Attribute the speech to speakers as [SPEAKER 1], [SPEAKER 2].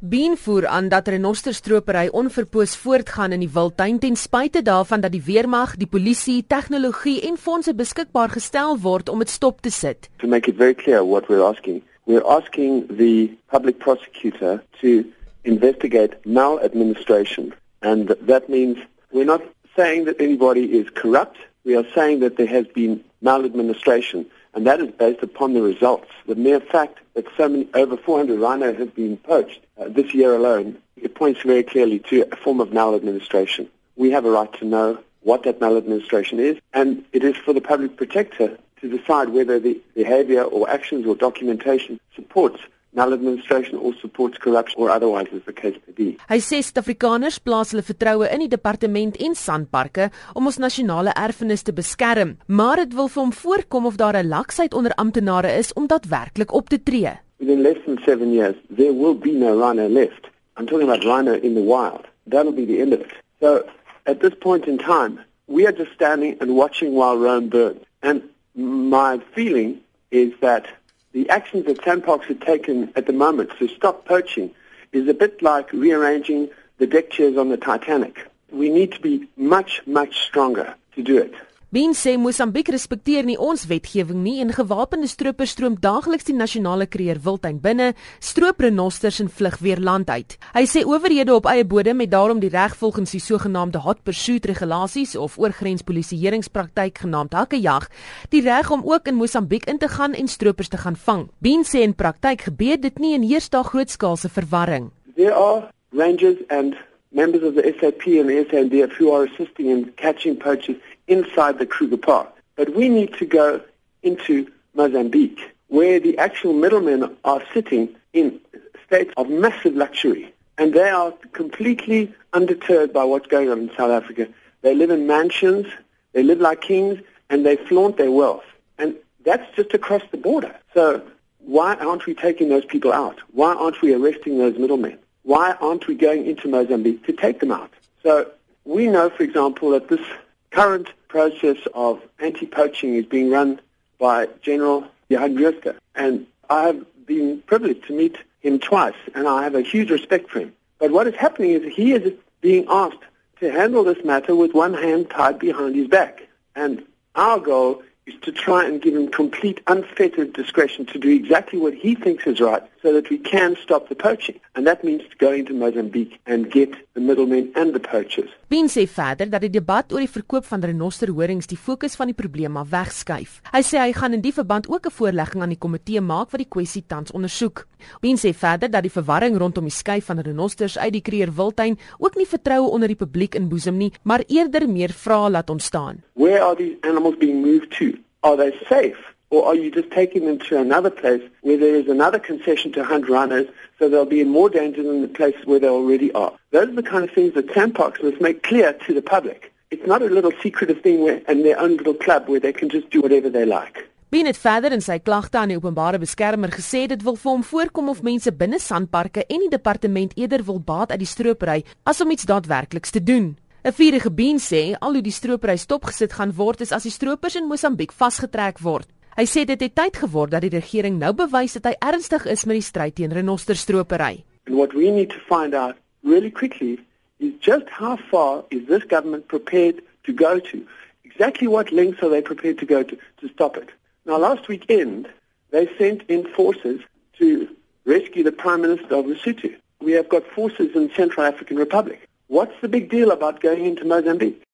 [SPEAKER 1] Bean voer aan dat renosterstropery onverpoos voortgaan in die Wildtuin ten spyte daarvan dat die weermag, die polisie, tegnologie en fondse beskikbaar gestel word om dit stop te sit.
[SPEAKER 2] To make it very clear what we're asking, we're asking the public prosecutor to investigate maladministration and that means we're not saying that anybody is corrupt, we are saying that there has been maladministration and that is based upon the results. The mere fact that so many, over 400 rhino have been poached uh, this year alone, it points very clearly to a form of maladministration. We have a right to know what that maladministration is, and it is for the public protector to decide whether the behavior or actions or documentation supports maladministration or supports corruption or otherwise as the case may be.
[SPEAKER 1] Hy sê Suid-Afrikaners plaas hulle vertroue in die departement en sanparke om ons nasionale erfenis te beskerm, maar dit wil vir hom voorkom of daar 'n laksheid onder amptenare is om daadwerklik op te tree.
[SPEAKER 2] Within less than 7 years, there will be no rhino left. I'm talking about rhino in the wild. That'll be the end of it. So, at this point in time, we are just standing and watching while Rome burns. And my feeling is that the actions that Sandparks have taken at the moment to stop poaching is a bit like rearranging the deck chairs on the Titanic. We need to be much, much stronger to do it.
[SPEAKER 1] Bean sê Mosambiek respekteer nie ons wetgewing nie en gewapende stroopers stroom daagliks die nasionale kreer wildtuin binne, stroop renosters en vlug weer land uit. Hy sê owerhede op eie bodem het daarom die reg volgens die sogenaamde hot pursuit regulasies of oorgrenspolisieeringspraktyk genaamd hakkejag, die reg om ook in Mosambiek in te gaan en stroopers te gaan vang. Bean sê in praktyk gebeur dit nie en heers daar grootskaalse verwarring.
[SPEAKER 2] There are rangers and members of the SAP and the SANDF who are assisting in catching poachers inside the Kruger Park. But we need to go into Mozambique, where the actual middlemen are sitting in states of massive luxury. And they are completely undeterred by what's going on in South Africa. They live in mansions, they live like kings, and they flaunt their wealth. And that's just across the border. So why aren't we taking those people out? Why aren't we arresting those middlemen? Why aren't we going into Mozambique to take them out? So we know, for example, that this current process of anti-poaching is being run by General Johan Rüster. And I have been privileged to meet him twice, and I have a huge respect for him. But what is happening is he is being asked to handle this matter with one hand tied behind his back. And our goal is to try and give him complete unfettered discretion to do exactly what he thinks is right so that we can stop the poaching. And that means going to Mozambique and get the middlemen and the poachers.
[SPEAKER 1] Bean sê verder dat die debat oor die verkoop van renosterhorings die fokus van die probleem af wegskuif. Hy sê hy gaan in die verband ook 'n voorlegging aan die komitee maak wat die kwessie tans ondersoek. Bean sê verder dat die verwarring rondom die skuif van renosters uit die Kruger Wildtuin ook nie vertroue onder die publiek inboesem nie, maar eerder meer vrae laat ontstaan.
[SPEAKER 2] Where are these animals being moved to? Are they safe? Or are you just taking them to another place where there is another concession to hunt rhinos so they'll be in more danger than the place where they already are? Those are the kind of things that sandparks must make clear to the public. It's not a little secretive thing where, and their own little club where they can just do whatever they like.
[SPEAKER 1] Bean het verder in sy klagte aan die openbare beskermer gesê dit wil vir hom voorkom of mense binne sandparke en die departement eerder wil baat uit die stropery as om iets daadwerkliks te doen. 'n Vierige Bean sê al hoe die stropery stopgesit gaan word is as die stropers in Mosambiek vasgetrek word. Hy sê dit het tyd geword dat die regering nou bewys dat hy ernstig is met die stryd teen renosterstropery.
[SPEAKER 2] And what we need to find out really quickly is just how far is this government prepared to go to? Exactly what lengths are they prepared to go to to stop it? Now last weekend they sent in forces to rescue the Prime Minister of Lesotho. We have got forces in Central African Republic. What's the big deal about going into Mozambique?